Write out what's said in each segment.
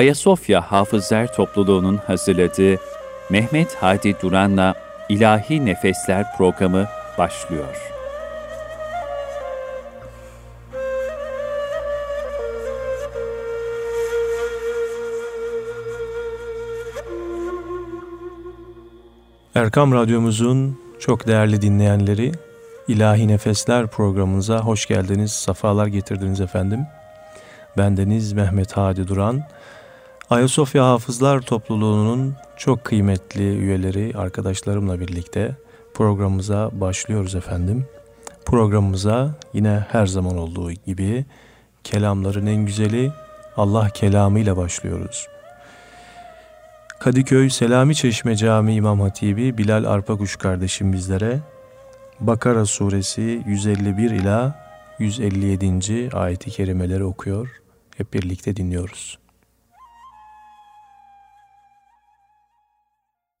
Ayasofya Hafızlar Topluluğu'nun hazırladığı Mehmet Hadi Duran'la İlahi Nefesler programı başlıyor. Erkam Radyomuzun çok değerli dinleyenleri, İlahi Nefesler programımıza hoş geldiniz, safalar getirdiniz efendim. Bendeniz Mehmet Hadi Duran. Ayasofya Hafızlar Topluluğu'nun çok kıymetli üyeleri, arkadaşlarımla birlikte programımıza başlıyoruz efendim. Programımıza yine her zaman olduğu gibi kelamların en güzeli Allah kelamıyla başlıyoruz. Kadıköy Selami Çeşme Camii İmam Hatibi Bilal Arpakuş kardeşim bizlere Bakara suresi 151 ila 157. ayeti kerimeleri okuyor. Hep birlikte dinliyoruz.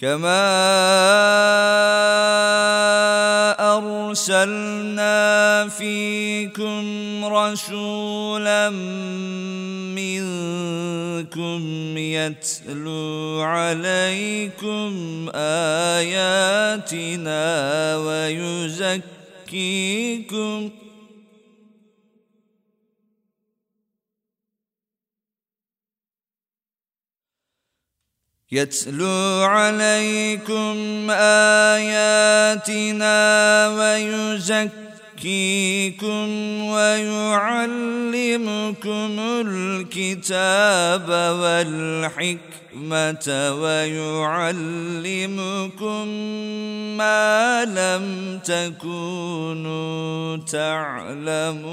كما أرسلنا فيكم رسولا منكم يتلو عليكم آياتنا ويزكيكم يتلو عليكم آياتنا ويزكيكم ويعلمكم الكتاب والحكمة ويعلمكم ما لم تكونوا تعلمون.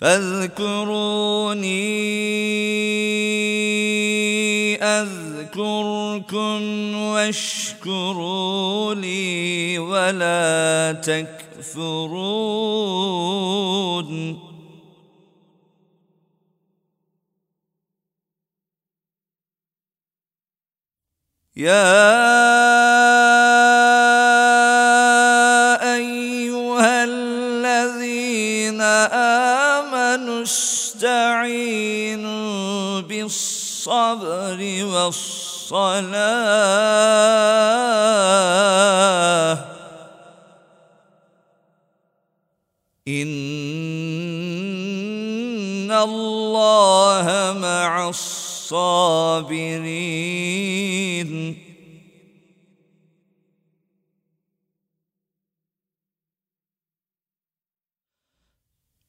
فاذكروني أذكركم واشكروا لي ولا تكفرون. يا واستعينوا بالصبر والصلاة. إن الله مع الصابرين.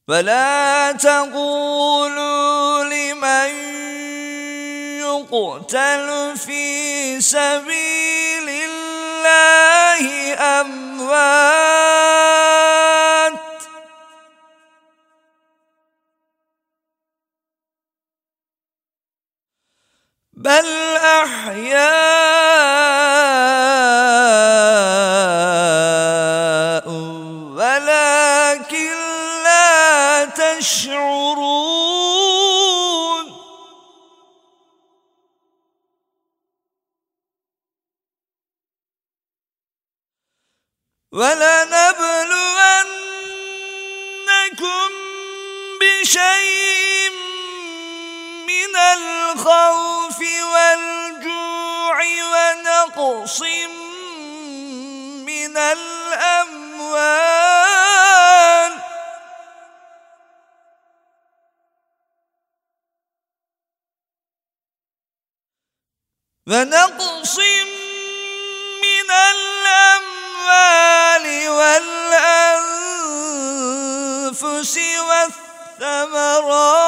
فلا تقولوا لمن يقتل في سبيل الله أموات. بل أحياء ولنبلونكم بشيء من الخوف والجوع ونقص من الأموال. ونقص من الأموال. والأنفس والثمرات.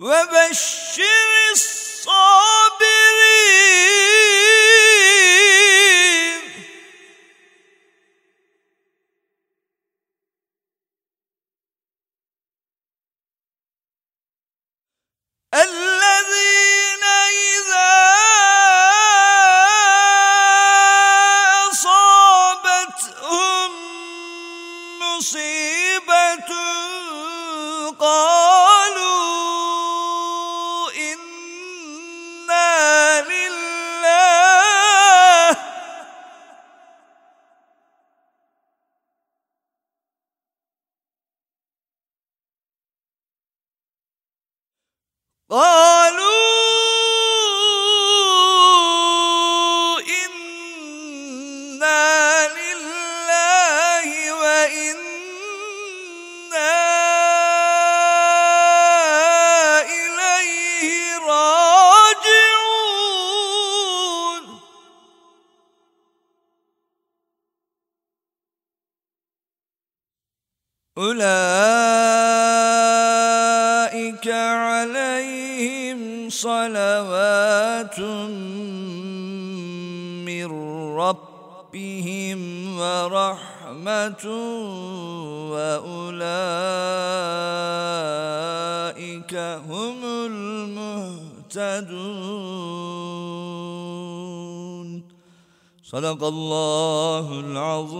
وبشر Sadakallahul azim.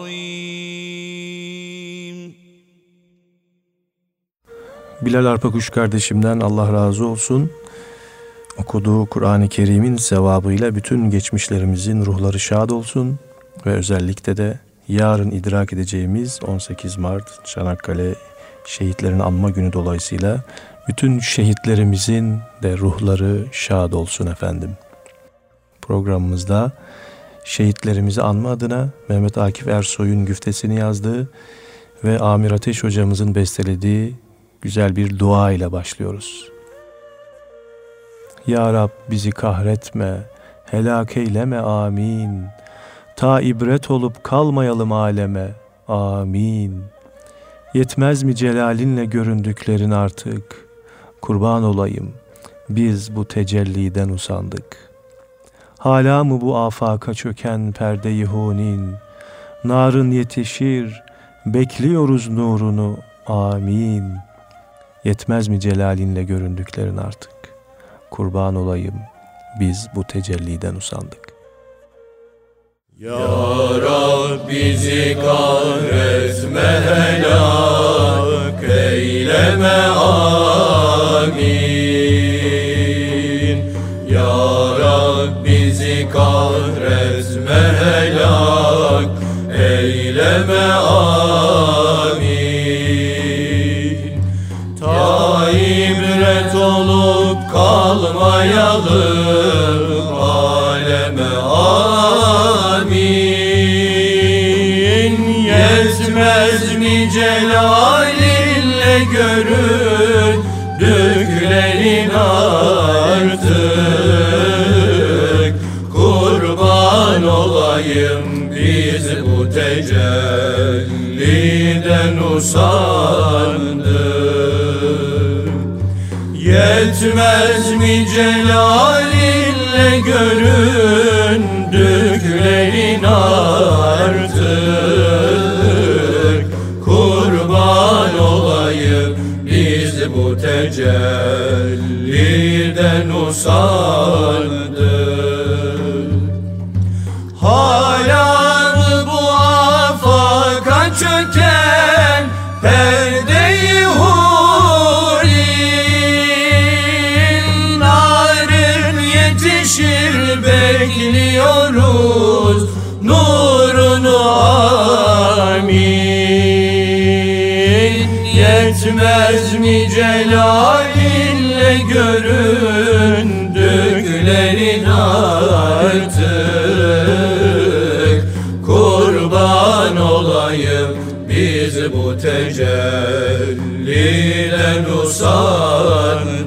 Bilal Arpakuş kardeşimden Allah razı olsun. Okuduğu Kur'an-ı Kerim'in sevabıyla bütün geçmişlerimizin ruhları şad olsun ve özellikle de yarın idrak edeceğimiz 18 Mart Çanakkale şehitlerini anma günü dolayısıyla bütün şehitlerimizin de ruhları şad olsun efendim. Programımızda şehitlerimizi anma adına Mehmet Akif Ersoy'un güftesini yazdığı ve Amir Ateş hocamızın bestelediği güzel bir dua ile başlıyoruz. Ya Rab bizi kahretme, helak eyleme amin. Ta ibret olup kalmayalım aleme, amin. Yetmez mi celalinle göründüklerin artık? Kurban olayım, biz bu tecelliden usandık. Hala mı bu afaka çöken perde-i hunin? Narın yetişir, bekliyoruz nurunu, amin. Yetmez mi celalinle göründüklerin artık? Kurban olayım, biz bu tecelliden usandık. Ya Rab bizi kahretme helak eyleme amin eyleme amin. Ta ibret olup kalmayalım. Aleme amin. Yetmez mi celalinle göründüklerin artık Kurban olayım tecelliden usandık Yetmez mi celalinle göründüklerin artık? Kurban olayım biz bu tecelliden usandık Yetmez mi celalinle göründüklerin artık. Kurban olayım biz bu tecelliden usandık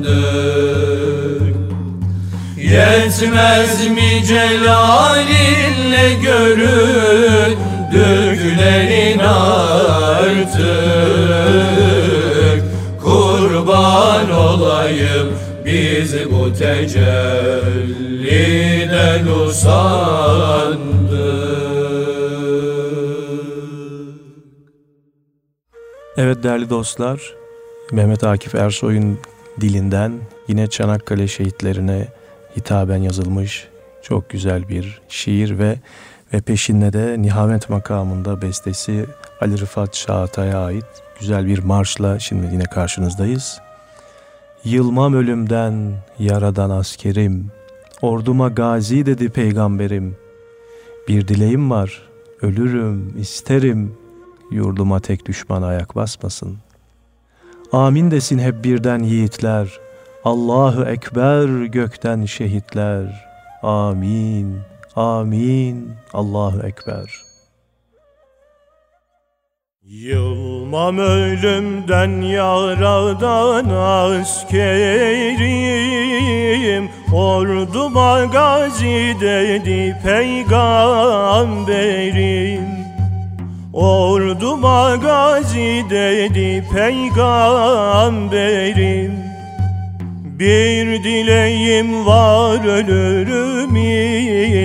Yetmez mi celalinle göründüklerin artık olayım biz bu tecelliden usandık. Evet değerli dostlar, Mehmet Akif Ersoy'un dilinden yine Çanakkale şehitlerine hitaben yazılmış çok güzel bir şiir ve ve peşinde de Nihamet makamında bestesi Ali Rıfat Şahatay'a ait güzel bir marşla şimdi yine karşınızdayız. Yılmam ölümden yaradan askerim, orduma gazi dedi peygamberim. Bir dileğim var, ölürüm, isterim, yurduma tek düşman ayak basmasın. Amin desin hep birden yiğitler, Allahu Ekber gökten şehitler. Amin, amin, Allahu Ekber. Yılmam ölümden yaradan askerim. Orduma gazi dedi peygamberim. Orduma gazi dedi peygamberim Bir dileğim var ölürüm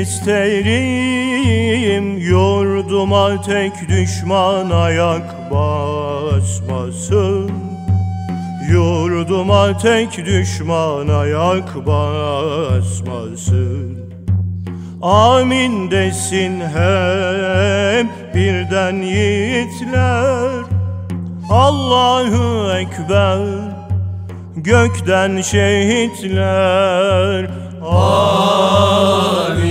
isterim. Yurduma tek düşman ayak basmasın. Yurduma tek düşman ayak basmasın. Amin desin hep birden yiğitler. Allahu Ekber gökten şehitler. Amin,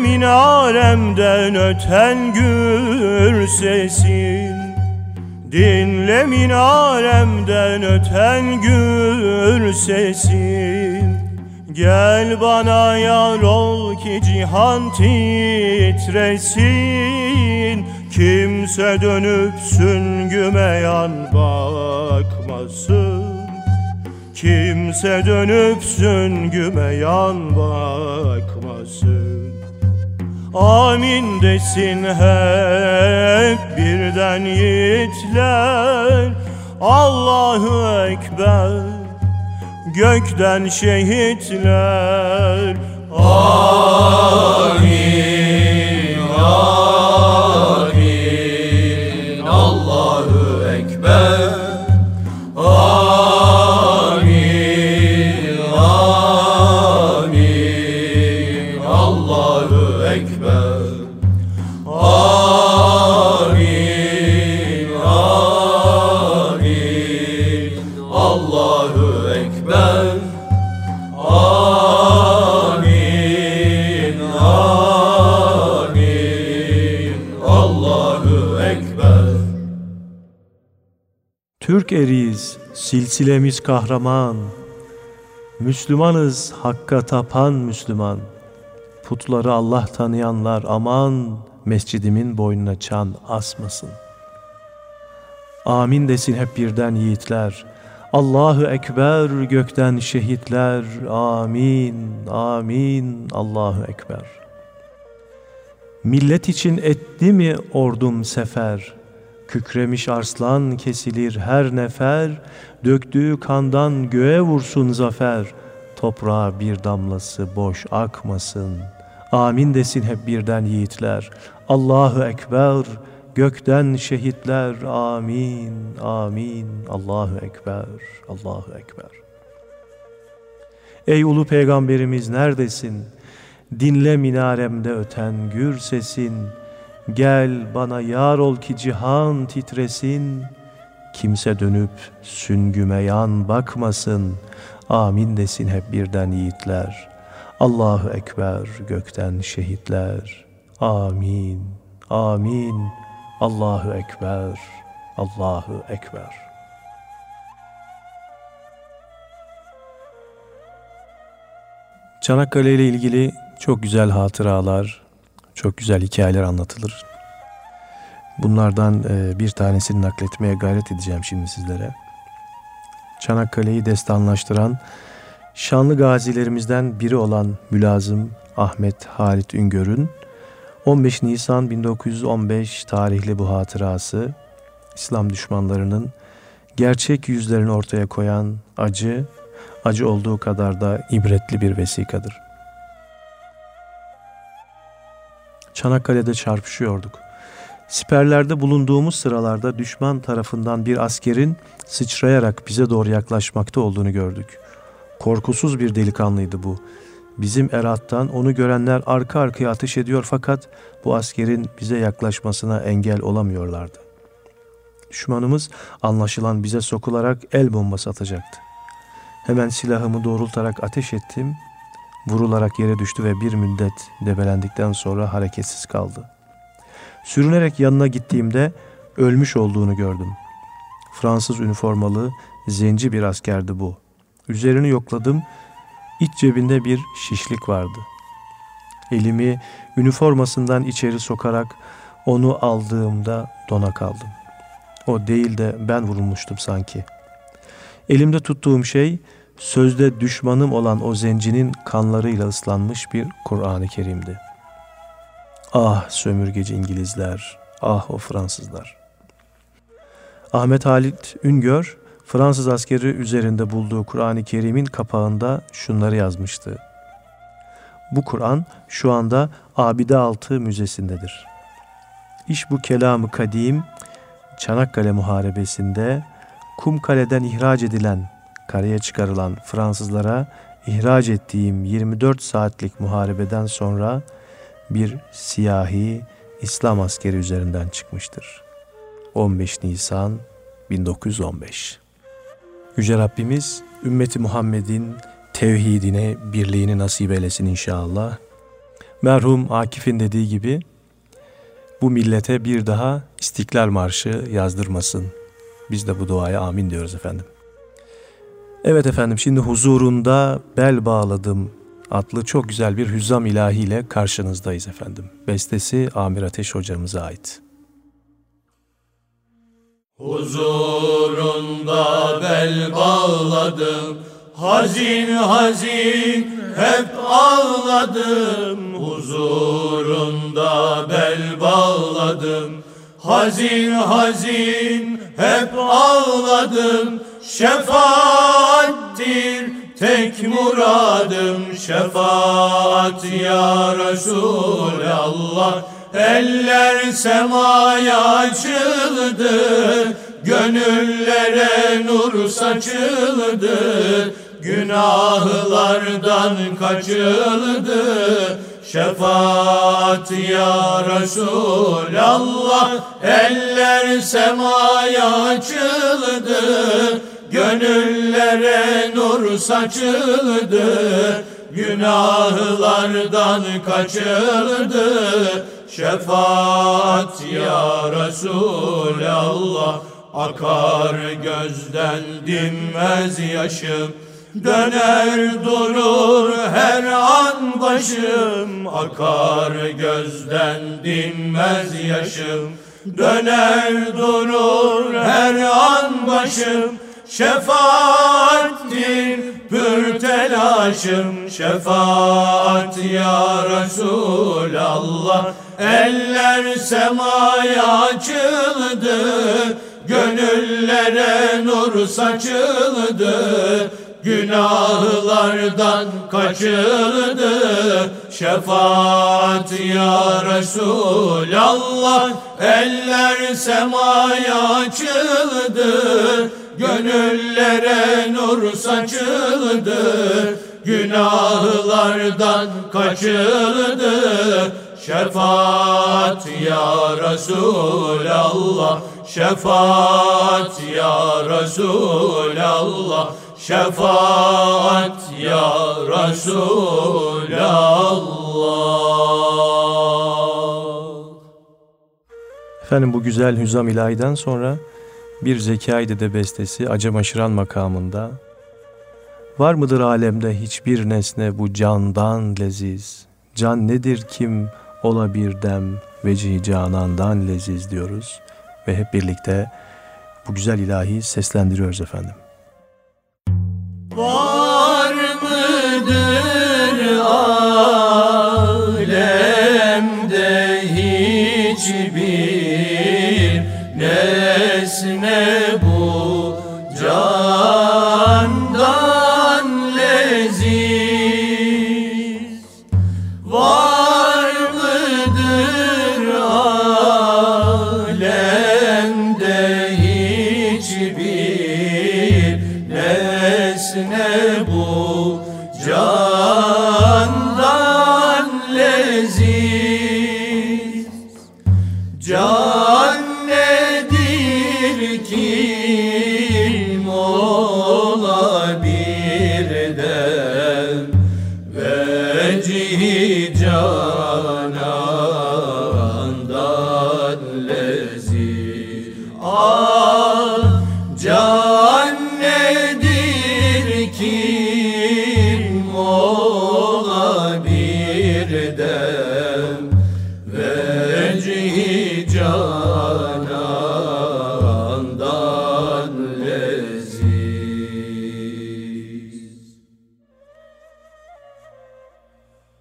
minaremden öten gür sesin. Dinle minaremden öten gür sesin. Gel bana yar ol ki cihan titresin Kimse dönüp süngüme yan bakmasın Kimse dönüp süngüme yan bakmasın Amin desin hep birden yiğitler. Allahu Ekber gökten şehitler. Amin, silsilemiz kahraman. Müslümanız, hakka tapan Müslüman. Putları Allah tanıyanlar aman, mescidimin boynuna çan asmasın. Amin desin hep birden yiğitler. Allahu Ekber gökten şehitler. Amin, amin, Allahu Ekber. Millet için etti mi ordum sefer? Kükremiş arslan kesilir her nefer, döktüğü kandan göğe vursun zafer. Toprağa bir damlası boş akmasın. Amin desin hep birden yiğitler. Allahu Ekber, gökten şehitler. Amin, amin. Allahu Ekber, Allahu Ekber. Ey ulu peygamberimiz neredesin? Dinle minaremde öten gür sesin. Gel bana yar ol ki cihan titresin. Kimse dönüp süngüme yan bakmasın. Amin desin hep birden yiğitler. Allahu Ekber gökten şehitler. Amin, amin. Allahu Ekber, Allahu Ekber. Çanakkale ile ilgili çok güzel hatıralar, çok güzel hikayeler anlatılır. Bunlardan e, bir tanesini nakletmeye gayret edeceğim şimdi sizlere. Çanakkale'yi destanlaştıran şanlı gazilerimizden biri olan Mülazım Ahmet Halit Üngör'ün 15 Nisan 1915 tarihli bu hatırası İslam düşmanlarının gerçek yüzlerini ortaya koyan acı, acı olduğu kadar da ibretli bir vesikadır. Çanakkale'de çarpışıyorduk. Siperlerde bulunduğumuz sıralarda düşman tarafından bir askerin sıçrayarak bize doğru yaklaşmakta olduğunu gördük. Korkusuz bir delikanlıydı bu. Bizim erattan onu görenler arka arkaya ateş ediyor fakat bu askerin bize yaklaşmasına engel olamıyorlardı. Düşmanımız anlaşılan bize sokularak el bombası atacaktı. Hemen silahımı doğrultarak ateş ettim. Vurularak yere düştü ve bir müddet debelendikten sonra hareketsiz kaldı. Sürünerek yanına gittiğimde ölmüş olduğunu gördüm. Fransız üniformalı, zenci bir askerdi bu. Üzerini yokladım. İç cebinde bir şişlik vardı. Elimi üniformasından içeri sokarak onu aldığımda dona kaldım. O değil de ben vurulmuştum sanki. Elimde tuttuğum şey sözde düşmanım olan o zencinin kanlarıyla ıslanmış bir Kur'an-ı Kerim'di. Ah sömürgeci İngilizler, ah o Fransızlar. Ahmet Halit Üngör, Fransız askeri üzerinde bulduğu Kur'an-ı Kerim'in kapağında şunları yazmıştı. Bu Kur'an şu anda Abide Altı Müzesi'ndedir. İş bu kelamı kadim, Çanakkale Muharebesi'nde Kumkale'den ihraç edilen, karaya çıkarılan Fransızlara ihraç ettiğim 24 saatlik muharebeden sonra bir siyahi İslam askeri üzerinden çıkmıştır. 15 Nisan 1915 Yüce Rabbimiz ümmeti Muhammed'in tevhidine, birliğini nasip eylesin inşallah. Merhum Akif'in dediği gibi bu millete bir daha İstiklal Marşı yazdırmasın. Biz de bu duaya amin diyoruz efendim. Evet efendim şimdi huzurunda bel bağladım adlı çok güzel bir hüzzam ilahiyle karşınızdayız efendim. Bestesi Amir Ateş hocamıza ait. Huzurunda bel bağladım Hazin hazin hep ağladım Huzurunda bel bağladım Hazin hazin hep ağladım Şefaattir tek muradım Şefaat ya Resulallah. Eller semaya açıldı Gönüllere nur saçıldı Günahlardan kaçıldı. Şefaat ya Resulallah Eller semaya açıldı Gönüllere nur saçıldı Günahlardan kaçıldı. Şefaat ya Resulallah Akar gözden dinmez yaşım. Döner durur her an başım Akar gözden dinmez yaşım. Döner durur her an başım Şefaattir pür telaşım Şefaat ya Resulallah. Eller semaya açıldı Gönüllere nur saçıldı. Günahlardan kaçıldı. Şefaat ya Resulallah. Eller semaya açıldı Gönüllere nur saçıldı Günahlardan kaçıldı Şefaat ya Resulallah Şefaat ya Resulallah şefaat ya Resulallah. Efendim bu güzel Hüzam ilahiden sonra bir Zekai Dede bestesi Acem Aşıran makamında Var mıdır alemde hiçbir nesne bu candan leziz? Can nedir kim ola bir dem vecihi canandan leziz diyoruz ve hep birlikte bu güzel ilahi seslendiriyoruz efendim. Var mıdır alemde hiçbir nesne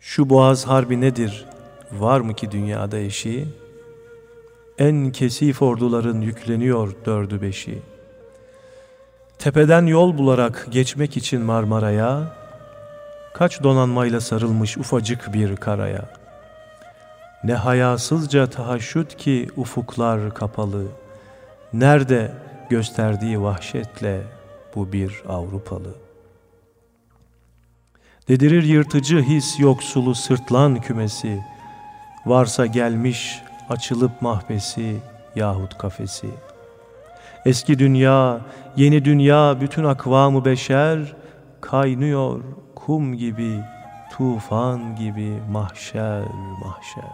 Şu boğaz harbi nedir? Var mı ki dünyada eşi? En kesif orduların yükleniyor dördü beşi. Tepeden yol bularak geçmek için Marmara'ya, kaç donanmayla sarılmış ufacık bir karaya. Ne hayasızca tahaşüt ki ufuklar kapalı, nerede gösterdiği vahşetle bu bir Avrupalı. Dedirir yırtıcı his yoksulu sırtlan kümesi, varsa gelmiş açılıp mahbesi yahut kafesi. Eski dünya, yeni dünya bütün akvamı beşer, kaynıyor kum gibi, tufan gibi mahşer mahşer.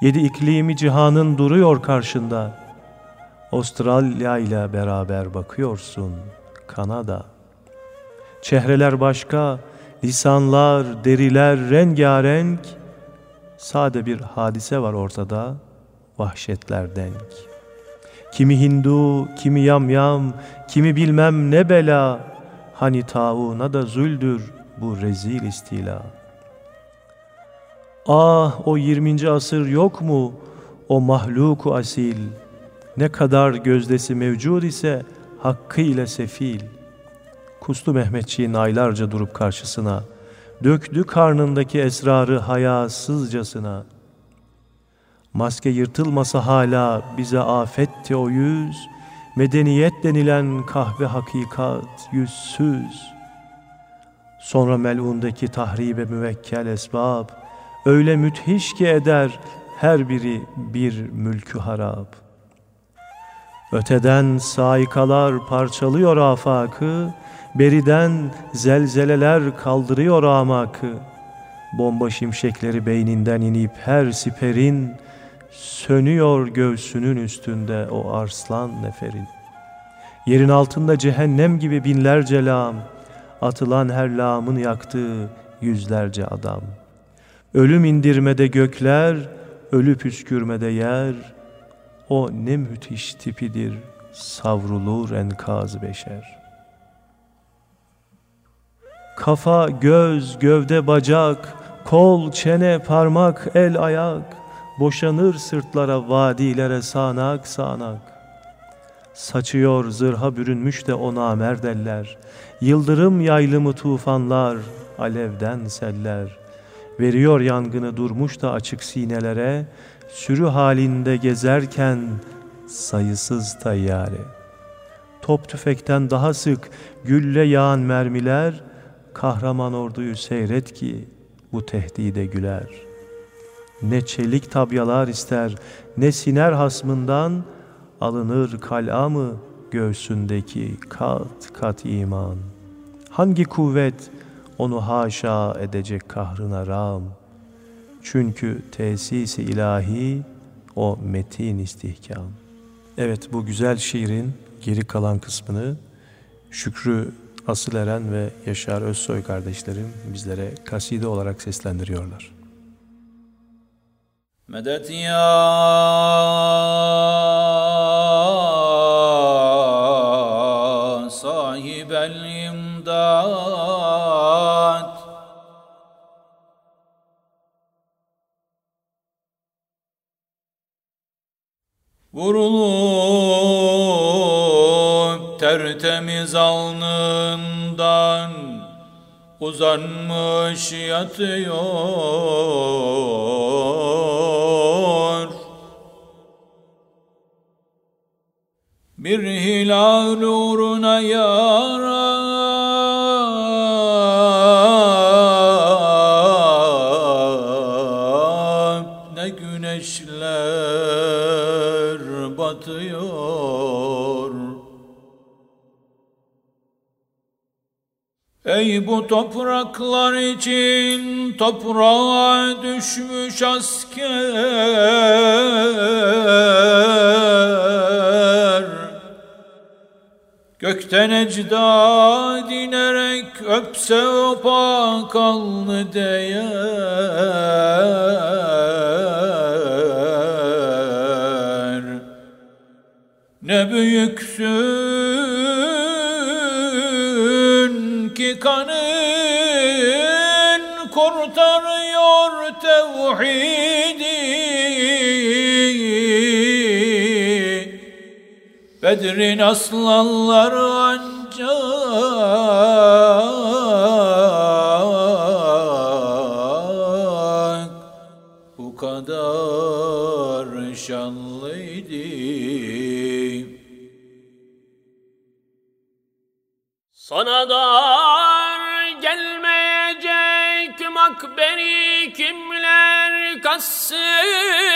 Yedi iklimi cihanın duruyor karşında, Avustralya ile beraber bakıyorsun Kanada. Çehreler başka, lisanlar, deriler rengarenk. Sade bir hadise var ortada, vahşetler denk. Kimi Hindu, kimi yamyam, kimi bilmem ne bela. Hani tauna da züldür bu rezil istila. Ah o 20. asır yok mu o mahluku asil? Ne kadar gözdesi mevcud ise hakkıyla sefil. Kustu Mehmetçiğin aylarca durup karşısına, döktü karnındaki esrarı hayasızcasına. Maske yırtılmasa hala bize afetti o yüz, medeniyet denilen kahve hakikat yüzsüz. Sonra melundaki tahribe müvekkel esbab, öyle müthiş ki eder her biri bir mülkü harap. Öteden saikalar parçalıyor afakı, beriden zelzeleler kaldırıyor amakı. Bomba şimşekleri beyninden inip her siperin, sönüyor göğsünün üstünde o arslan neferin. Yerin altında cehennem gibi binlerce lam, atılan her lamın yaktığı yüzlerce adam. Ölüm indirmede gökler, ölü püskürmede yer, o ne müthiş tipidir, savrulur enkaz beşer. Kafa, göz, gövde, bacak, kol, çene, parmak, el, ayak, boşanır sırtlara, vadilere sağanak sağanak. Saçıyor zırha bürünmüş de o namerd eller, yıldırım yaylımı tufanlar, alevden seller. Veriyor yangını durmuş da açık sinelere, sürü halinde gezerken sayısız tayyare. Top tüfekten daha sık gülle yağan mermiler, kahraman orduyu seyret ki bu tehdide güler. Ne çelik tabyalar ister, ne siner hasmından, alınır kalamı göğsündeki kat kat iman. Hangi kuvvet onu haşa edecek kahrına ram? Çünkü tesisi ilahi o metin istihkam. Evet bu güzel şiirin geri kalan kısmını Şükrü Asıl Eren ve Yaşar Özsoy kardeşlerim bizlere kaside olarak seslendiriyorlar. Medet ya. Sahibel imdat Vurulup tertemiz alnından uzanmış yatıyor. Bir hilal uğruna yarab bu topraklar için toprağa düşmüş asker. Gökten ecda dinerek öpse opa kalını değer. Ne büyüksün tevhidi Bedrin aslanları ancak bu kadar şanlıydı. Sana dar 是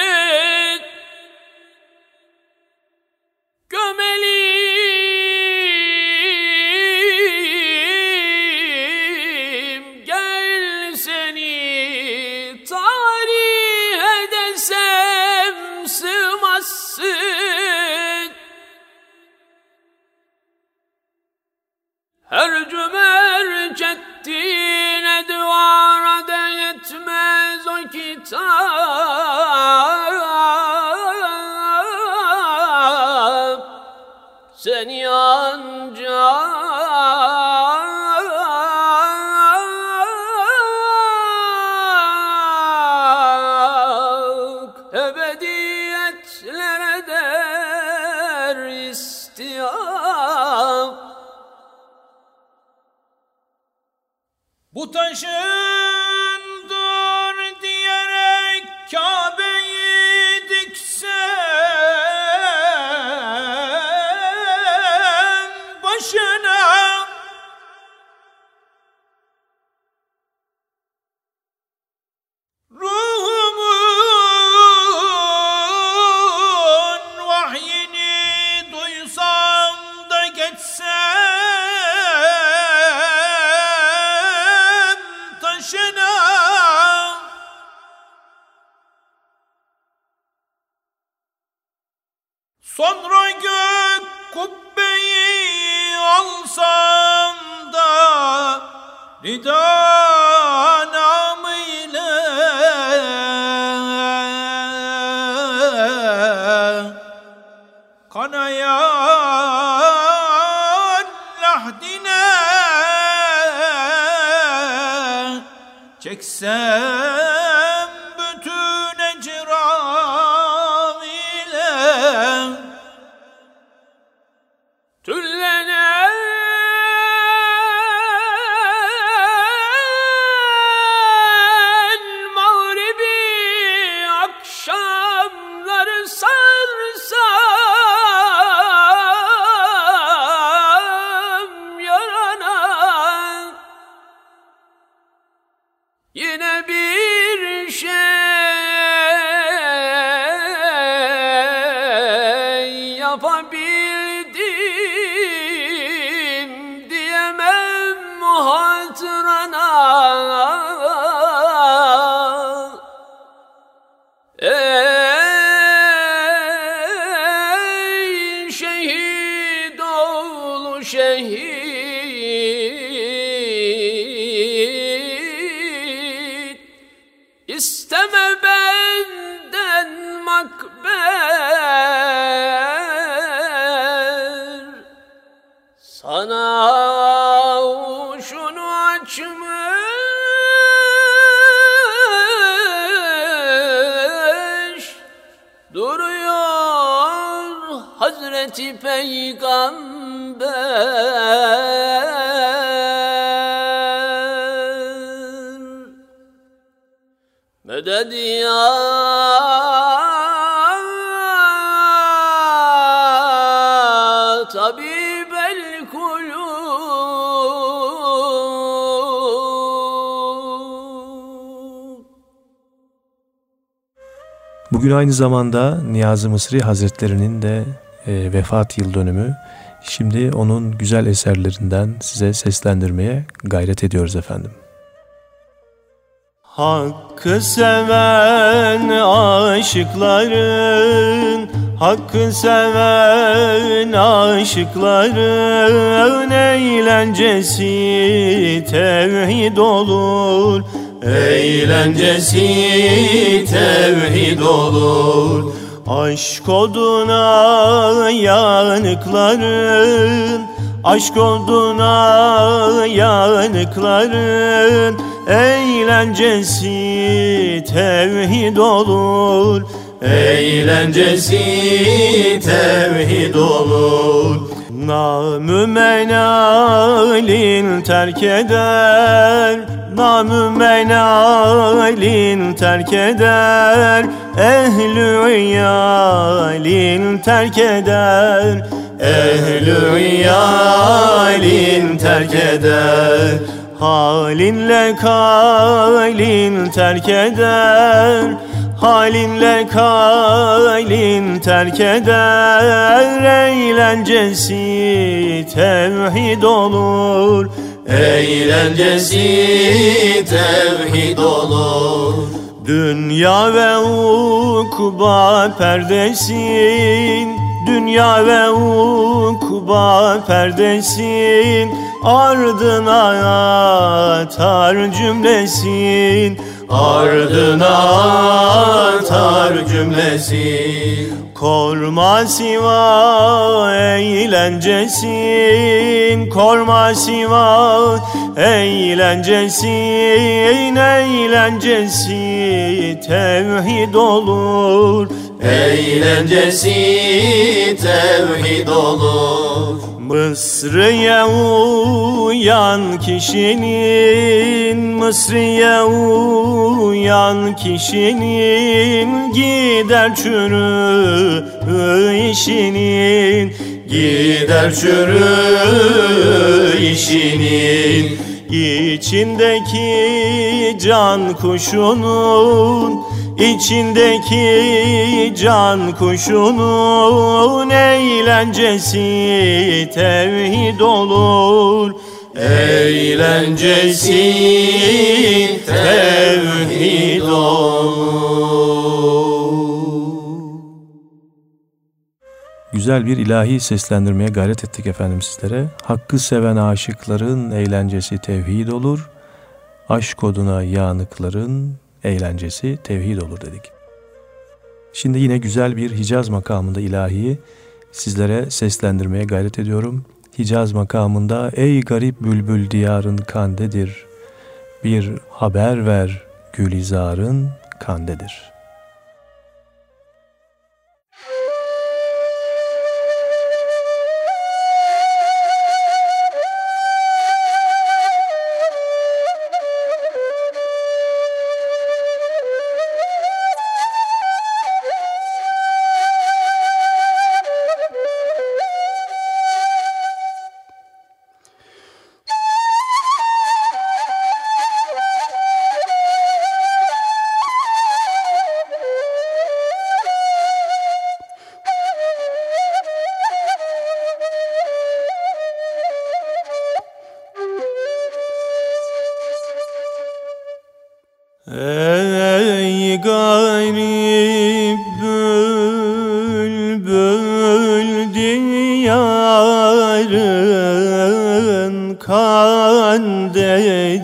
şehit. İsteme benden makber. Sana şunu açmış. Duruyor Hazreti Peygamber Meded ya tabib el Bugün aynı zamanda Niyazi Mısri Hazretleri'nin de e, vefat yıl dönümü. Şimdi onun güzel eserlerinden size seslendirmeye gayret ediyoruz efendim. Hakkı seven aşıkların Hakkı seven aşıkların Eğlencesi tevhid olur Eğlencesi tevhid olur Aşk oduna yanıkların Aşk oduna yanıkların Eğlencesi tevhid olur. Eğlencesi tevhid olur. Namü menalin terk eder Namü menalin terk eder Ehlü iyalin terk eder Ehlü iyalin terk eder Halinle kalin terk eder Halinle kalin terk eder Eğlencesi tevhid olur Eğlencesi tevhid olur Dünya ve ukba perdesin. Dünya ve ukba perdesin. Ardına atar cümlesin. Ardına atar cümlesin. Korma siva eğlencesin. Korma siva eğlencesin Eğlencesi tevhid olur. Eğlencesi tevhid olur. Mısır'ya uyan kişinin Mısır'ya uyan kişinin Gider çürü işinin. Gider çürü işinin İçindeki can kuşunun İçindeki can kuşunun eğlencesi tevhid olur. Eğlencesi tevhid olur Güzel bir ilahi seslendirmeye gayret ettik efendim sizlere. Hakkı seven aşıkların eğlencesi tevhid olur. Aşk oduna yanıkların eğlencesi tevhid olur dedik. Şimdi yine güzel bir Hicaz makamında ilahiyi sizlere seslendirmeye gayret ediyorum. Hicaz makamında ey garip bülbül diyarın kandedir. Bir haber ver gülizarın kandedir.''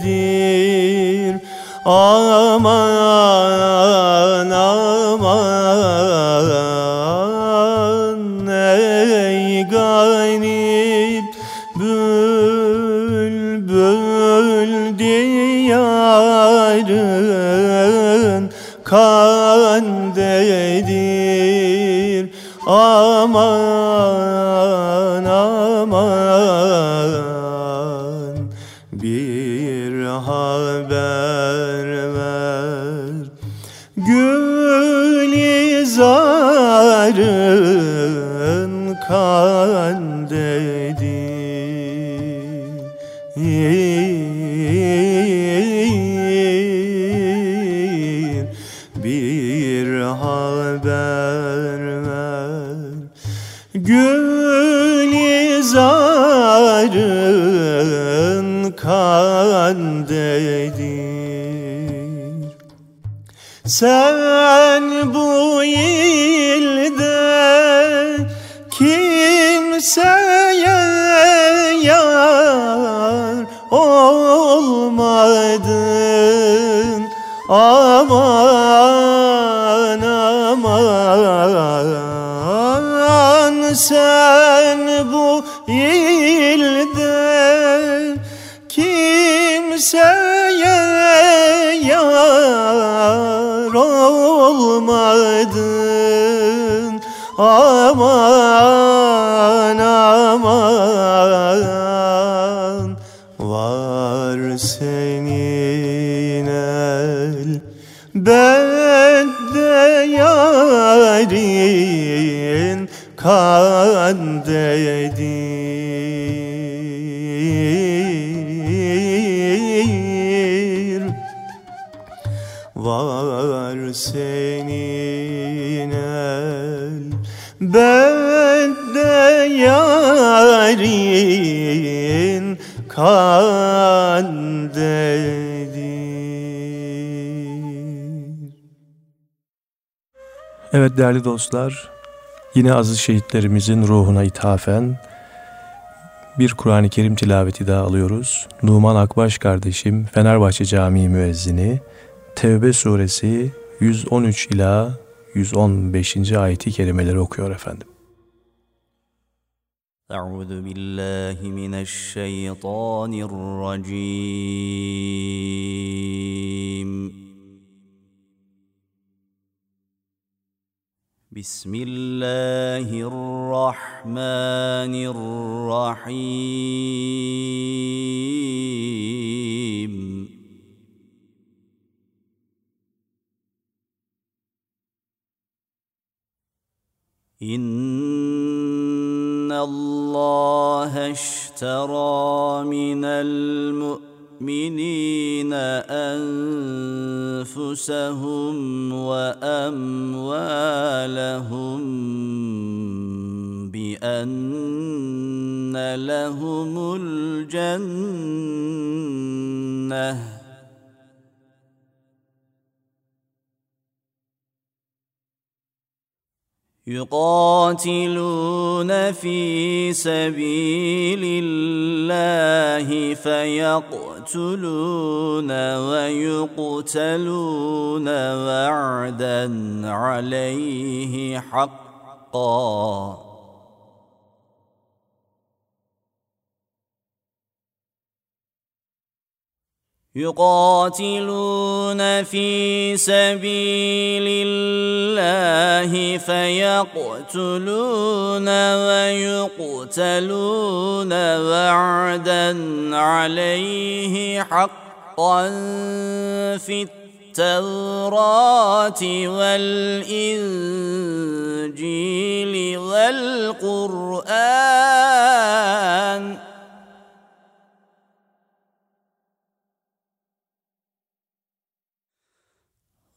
Kandedir aman aman kandedir Sen bu ilde kimseye yarin kandedir Var senin el bende yarin kandedir Evet değerli dostlar, yine aziz şehitlerimizin ruhuna ithafen bir Kur'an-ı Kerim tilaveti daha alıyoruz. Numan Akbaş kardeşim Fenerbahçe Camii müezzini Tevbe suresi 113 ila 115. ayeti kerimeleri okuyor efendim. Euzu billahi mineşşeytanirracim. بسم الله الرحمن الرحيم. إن الله اشترى من المؤمنين أنفسهم وأموالهم بأن لهم الجنة. يقاتلون في سبيل الله فيقتلون ويقتلون وعدا عليه حقا. يقاتلون في سبيل الله فيقتلون ويقتلون وعدا عليه حقا في التوراة والإنجيل والقرآن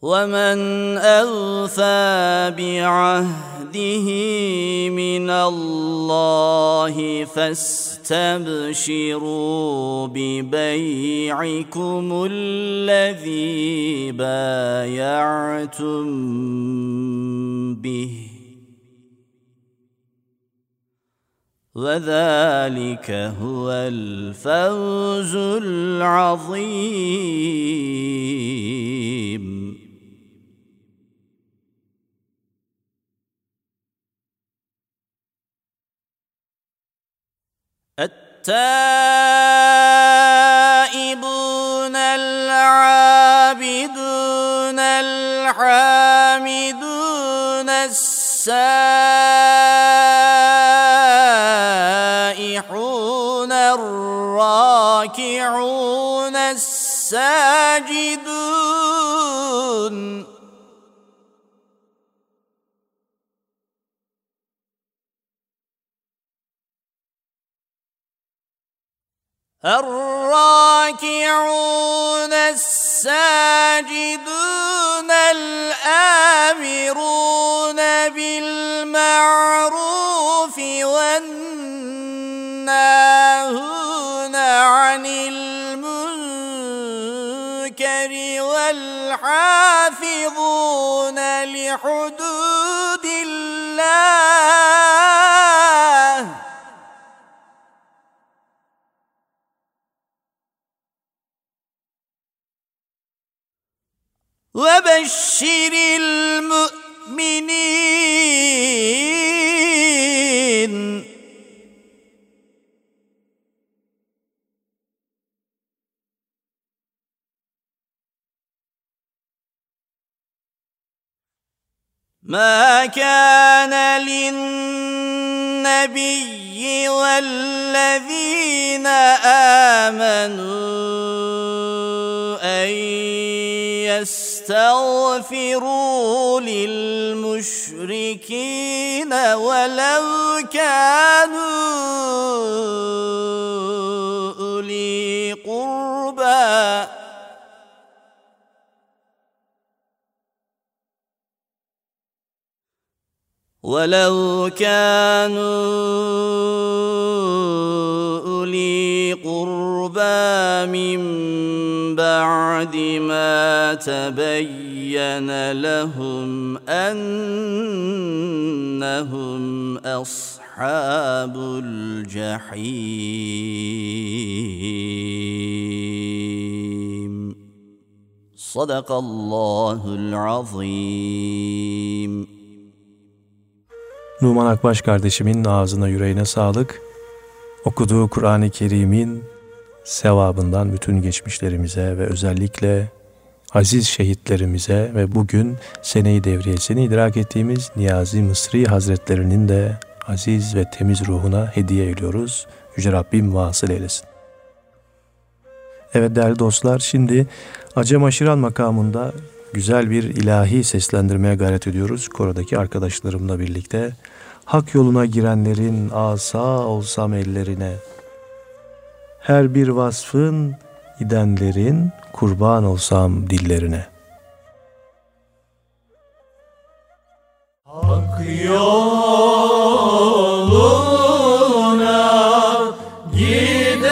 ومن أوفى بعهده من الله فاستبشروا ببيعكم الذي بايعتم به وذلك هو الفوز العظيم التائبون العابدون الحامدون السائحون الراكعون الساجدون الآمرون بالمعروف والناهون عن المنكر والحافظون لحدود الله وبشر المؤمنين. ما كان للنبي والذين آمنوا أن يستغفروا للمشركين ولو كانوا أولي قربى. ولو كانوا أولي قربى من بعد ما تبين لهم أنهم أصحاب الجحيم صدق الله العظيم Numan Akbaş kardeşimin ağzına yüreğine sağlık. Okuduğu Kur'an-ı Kerim'in sevabından bütün geçmişlerimize ve özellikle aziz şehitlerimize ve bugün seneyi devriyesini idrak ettiğimiz Niyazi Mısri Hazretlerinin de aziz ve temiz ruhuna hediye ediyoruz. Yüce Rabbim vasıl eylesin. Evet değerli dostlar şimdi Acem Aşiran makamında güzel bir ilahi seslendirmeye gayret ediyoruz. Korodaki arkadaşlarımla birlikte. Hak yoluna girenlerin asa olsam ellerine. Her bir vasfın gidenlerin kurban olsam dillerine. Hak yoluna gidenlerin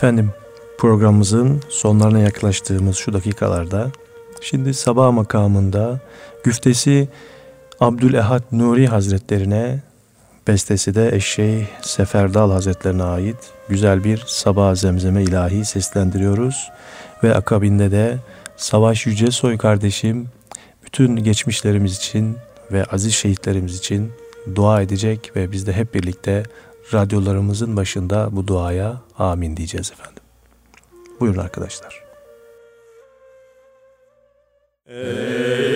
Efendim programımızın sonlarına yaklaştığımız şu dakikalarda şimdi sabah makamında güftesi Abdülehad Nuri Hazretlerine bestesi de Eşşey Seferdal Hazretlerine ait güzel bir sabah zemzeme ilahi seslendiriyoruz. Ve akabinde de Savaş Yücesoy kardeşim bütün geçmişlerimiz için ve aziz şehitlerimiz için dua edecek ve biz de hep birlikte radyolarımızın başında bu duaya amin diyeceğiz efendim. Buyurun arkadaşlar. Ey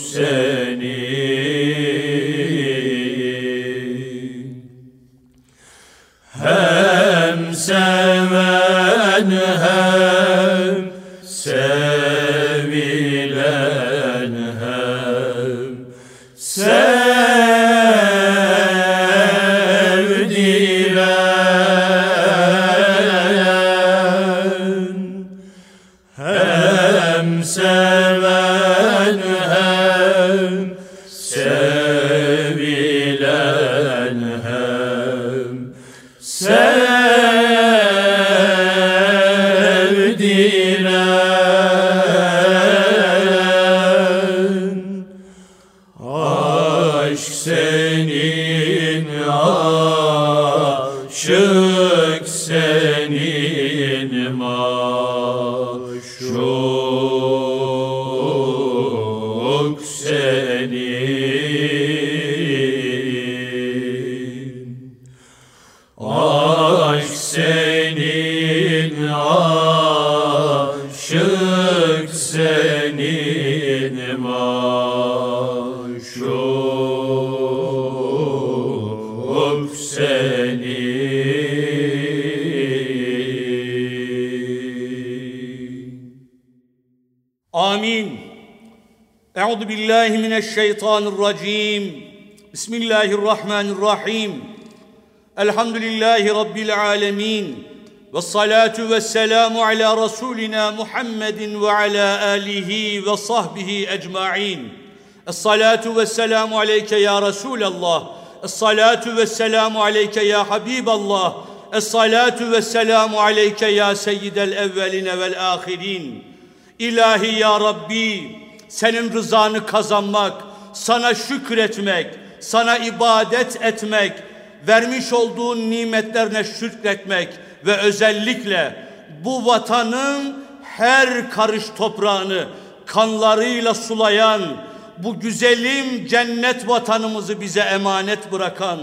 se الشيطان الرجيم بسم الله الرحمن الرحيم الحمد لله رب العالمين والصلاة والسلام على رسولنا محمد وعلى آله وصحبه أجمعين الصلاة والسلام عليك يا رسول الله الصلاة والسلام عليك يا حبيب الله الصلاة والسلام عليك يا سيد الأولين والآخرين İlahi ya Rabbi, senin rızanı kazanmak, sana şükretmek, sana ibadet etmek, vermiş olduğun nimetlerine şükretmek ve özellikle bu vatanın her karış toprağını kanlarıyla sulayan, bu güzelim cennet vatanımızı bize emanet bırakan,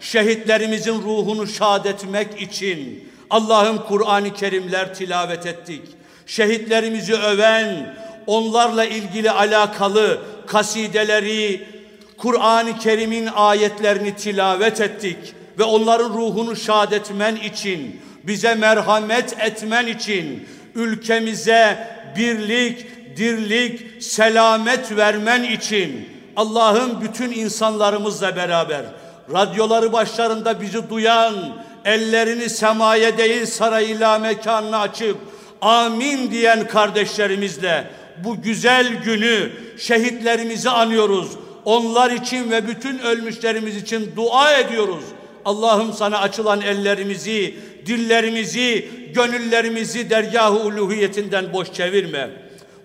şehitlerimizin ruhunu şad etmek için Allah'ın Kur'an-ı Kerimler tilavet ettik. Şehitlerimizi öven, onlarla ilgili alakalı kasideleri, Kur'an-ı Kerim'in ayetlerini tilavet ettik ve onların ruhunu şad etmen için, bize merhamet etmen için, ülkemize birlik, dirlik, selamet vermen için Allah'ım bütün insanlarımızla beraber radyoları başlarında bizi duyan ellerini semaya değil sarayla mekanına açıp amin diyen kardeşlerimizle bu güzel günü şehitlerimizi anıyoruz. Onlar için ve bütün ölmüşlerimiz için dua ediyoruz. Allah'ım sana açılan ellerimizi, dillerimizi, gönüllerimizi dergah-ı uluhiyetinden boş çevirme.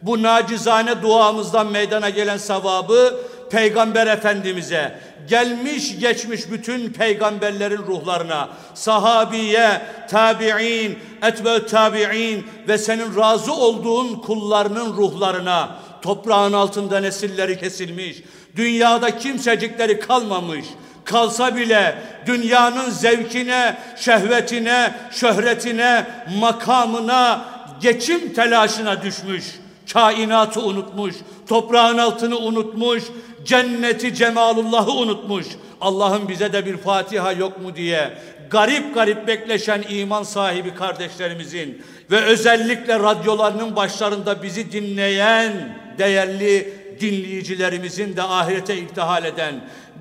Bu nacizane duamızdan meydana gelen sevabı Peygamber Efendimiz'e, gelmiş geçmiş bütün peygamberlerin ruhlarına, sahabiye, tabi'in, etbe tabi'in ve senin razı olduğun kullarının ruhlarına, toprağın altında nesilleri kesilmiş, dünyada kimsecikleri kalmamış, kalsa bile dünyanın zevkine, şehvetine, şöhretine, makamına, geçim telaşına düşmüş, kainatı unutmuş, toprağın altını unutmuş, cenneti cemalullahı unutmuş. Allah'ım bize de bir Fatiha yok mu diye garip garip bekleşen iman sahibi kardeşlerimizin ve özellikle radyolarının başlarında bizi dinleyen değerli dinleyicilerimizin de ahirete irtihal eden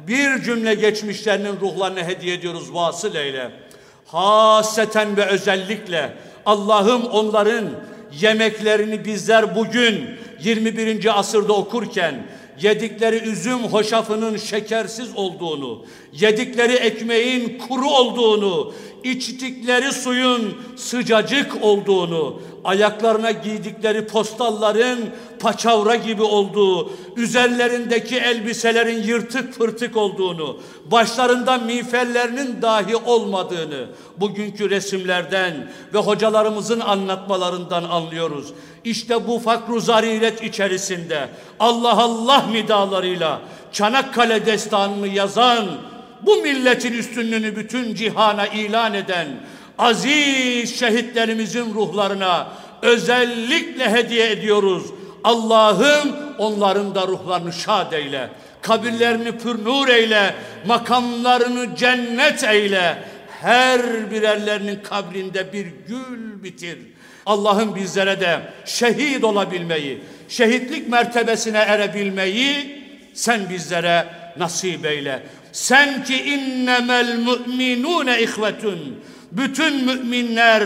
bir cümle geçmişlerinin ruhlarına hediye ediyoruz vasıl eyle. Haseten ve özellikle Allah'ım onların yemeklerini bizler bugün 21. asırda okurken yedikleri üzüm hoşafının şekersiz olduğunu, yedikleri ekmeğin kuru olduğunu, içtikleri suyun sıcacık olduğunu, ayaklarına giydikleri postalların paçavra gibi olduğu, üzerlerindeki elbiselerin yırtık pırtık olduğunu, başlarında miğferlerinin dahi olmadığını bugünkü resimlerden ve hocalarımızın anlatmalarından anlıyoruz. İşte bu fakru zariret içerisinde Allah Allah nidalarıyla Çanakkale destanını yazan, bu milletin üstünlüğünü bütün cihana ilan eden aziz şehitlerimizin ruhlarına özellikle hediye ediyoruz. Allah'ım onların da ruhlarını şad eyle. Kabirlerini pür nur eyle. Makamlarını cennet eyle. Her birerlerinin kabrinde bir gül bitir. Allah'ım bizlere de şehit olabilmeyi, şehitlik mertebesine erebilmeyi sen bizlere nasip eyle. Sen ki innemel müminune ihvetun. Bütün müminler,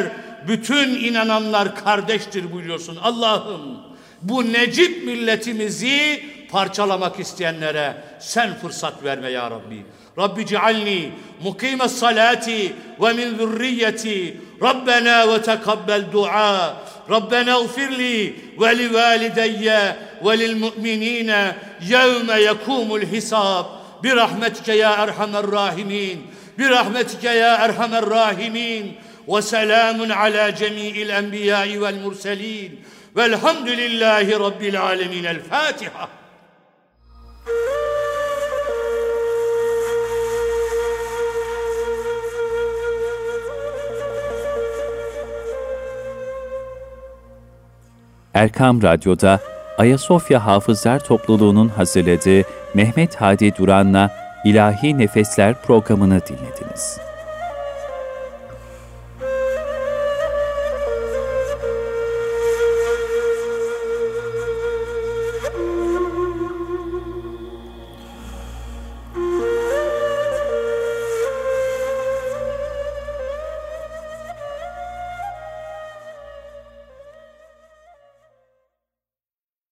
bütün inananlar kardeştir buyuruyorsun. Allah'ım bu necip milletimizi parçalamak isteyenlere sen fırsat verme ya Rabbi. Mukime salati ve min zürriyeti Rabbena ve tekabbel dua Rabbena اغفر لي ولوالدي وللمؤمنين يوم يقوم الحساب. برحمتك يا أرحم الراحمين. برحمتك يا أرحم الراحمين. وسلام على جميع الأنبياء والمرسلين. والحمد لله رب العالمين. الفاتحة. Erkam Radyo'da Ayasofya Hafızlar Topluluğu'nun hazırladığı Mehmet Hadi Duran'la İlahi Nefesler programını dinlediniz.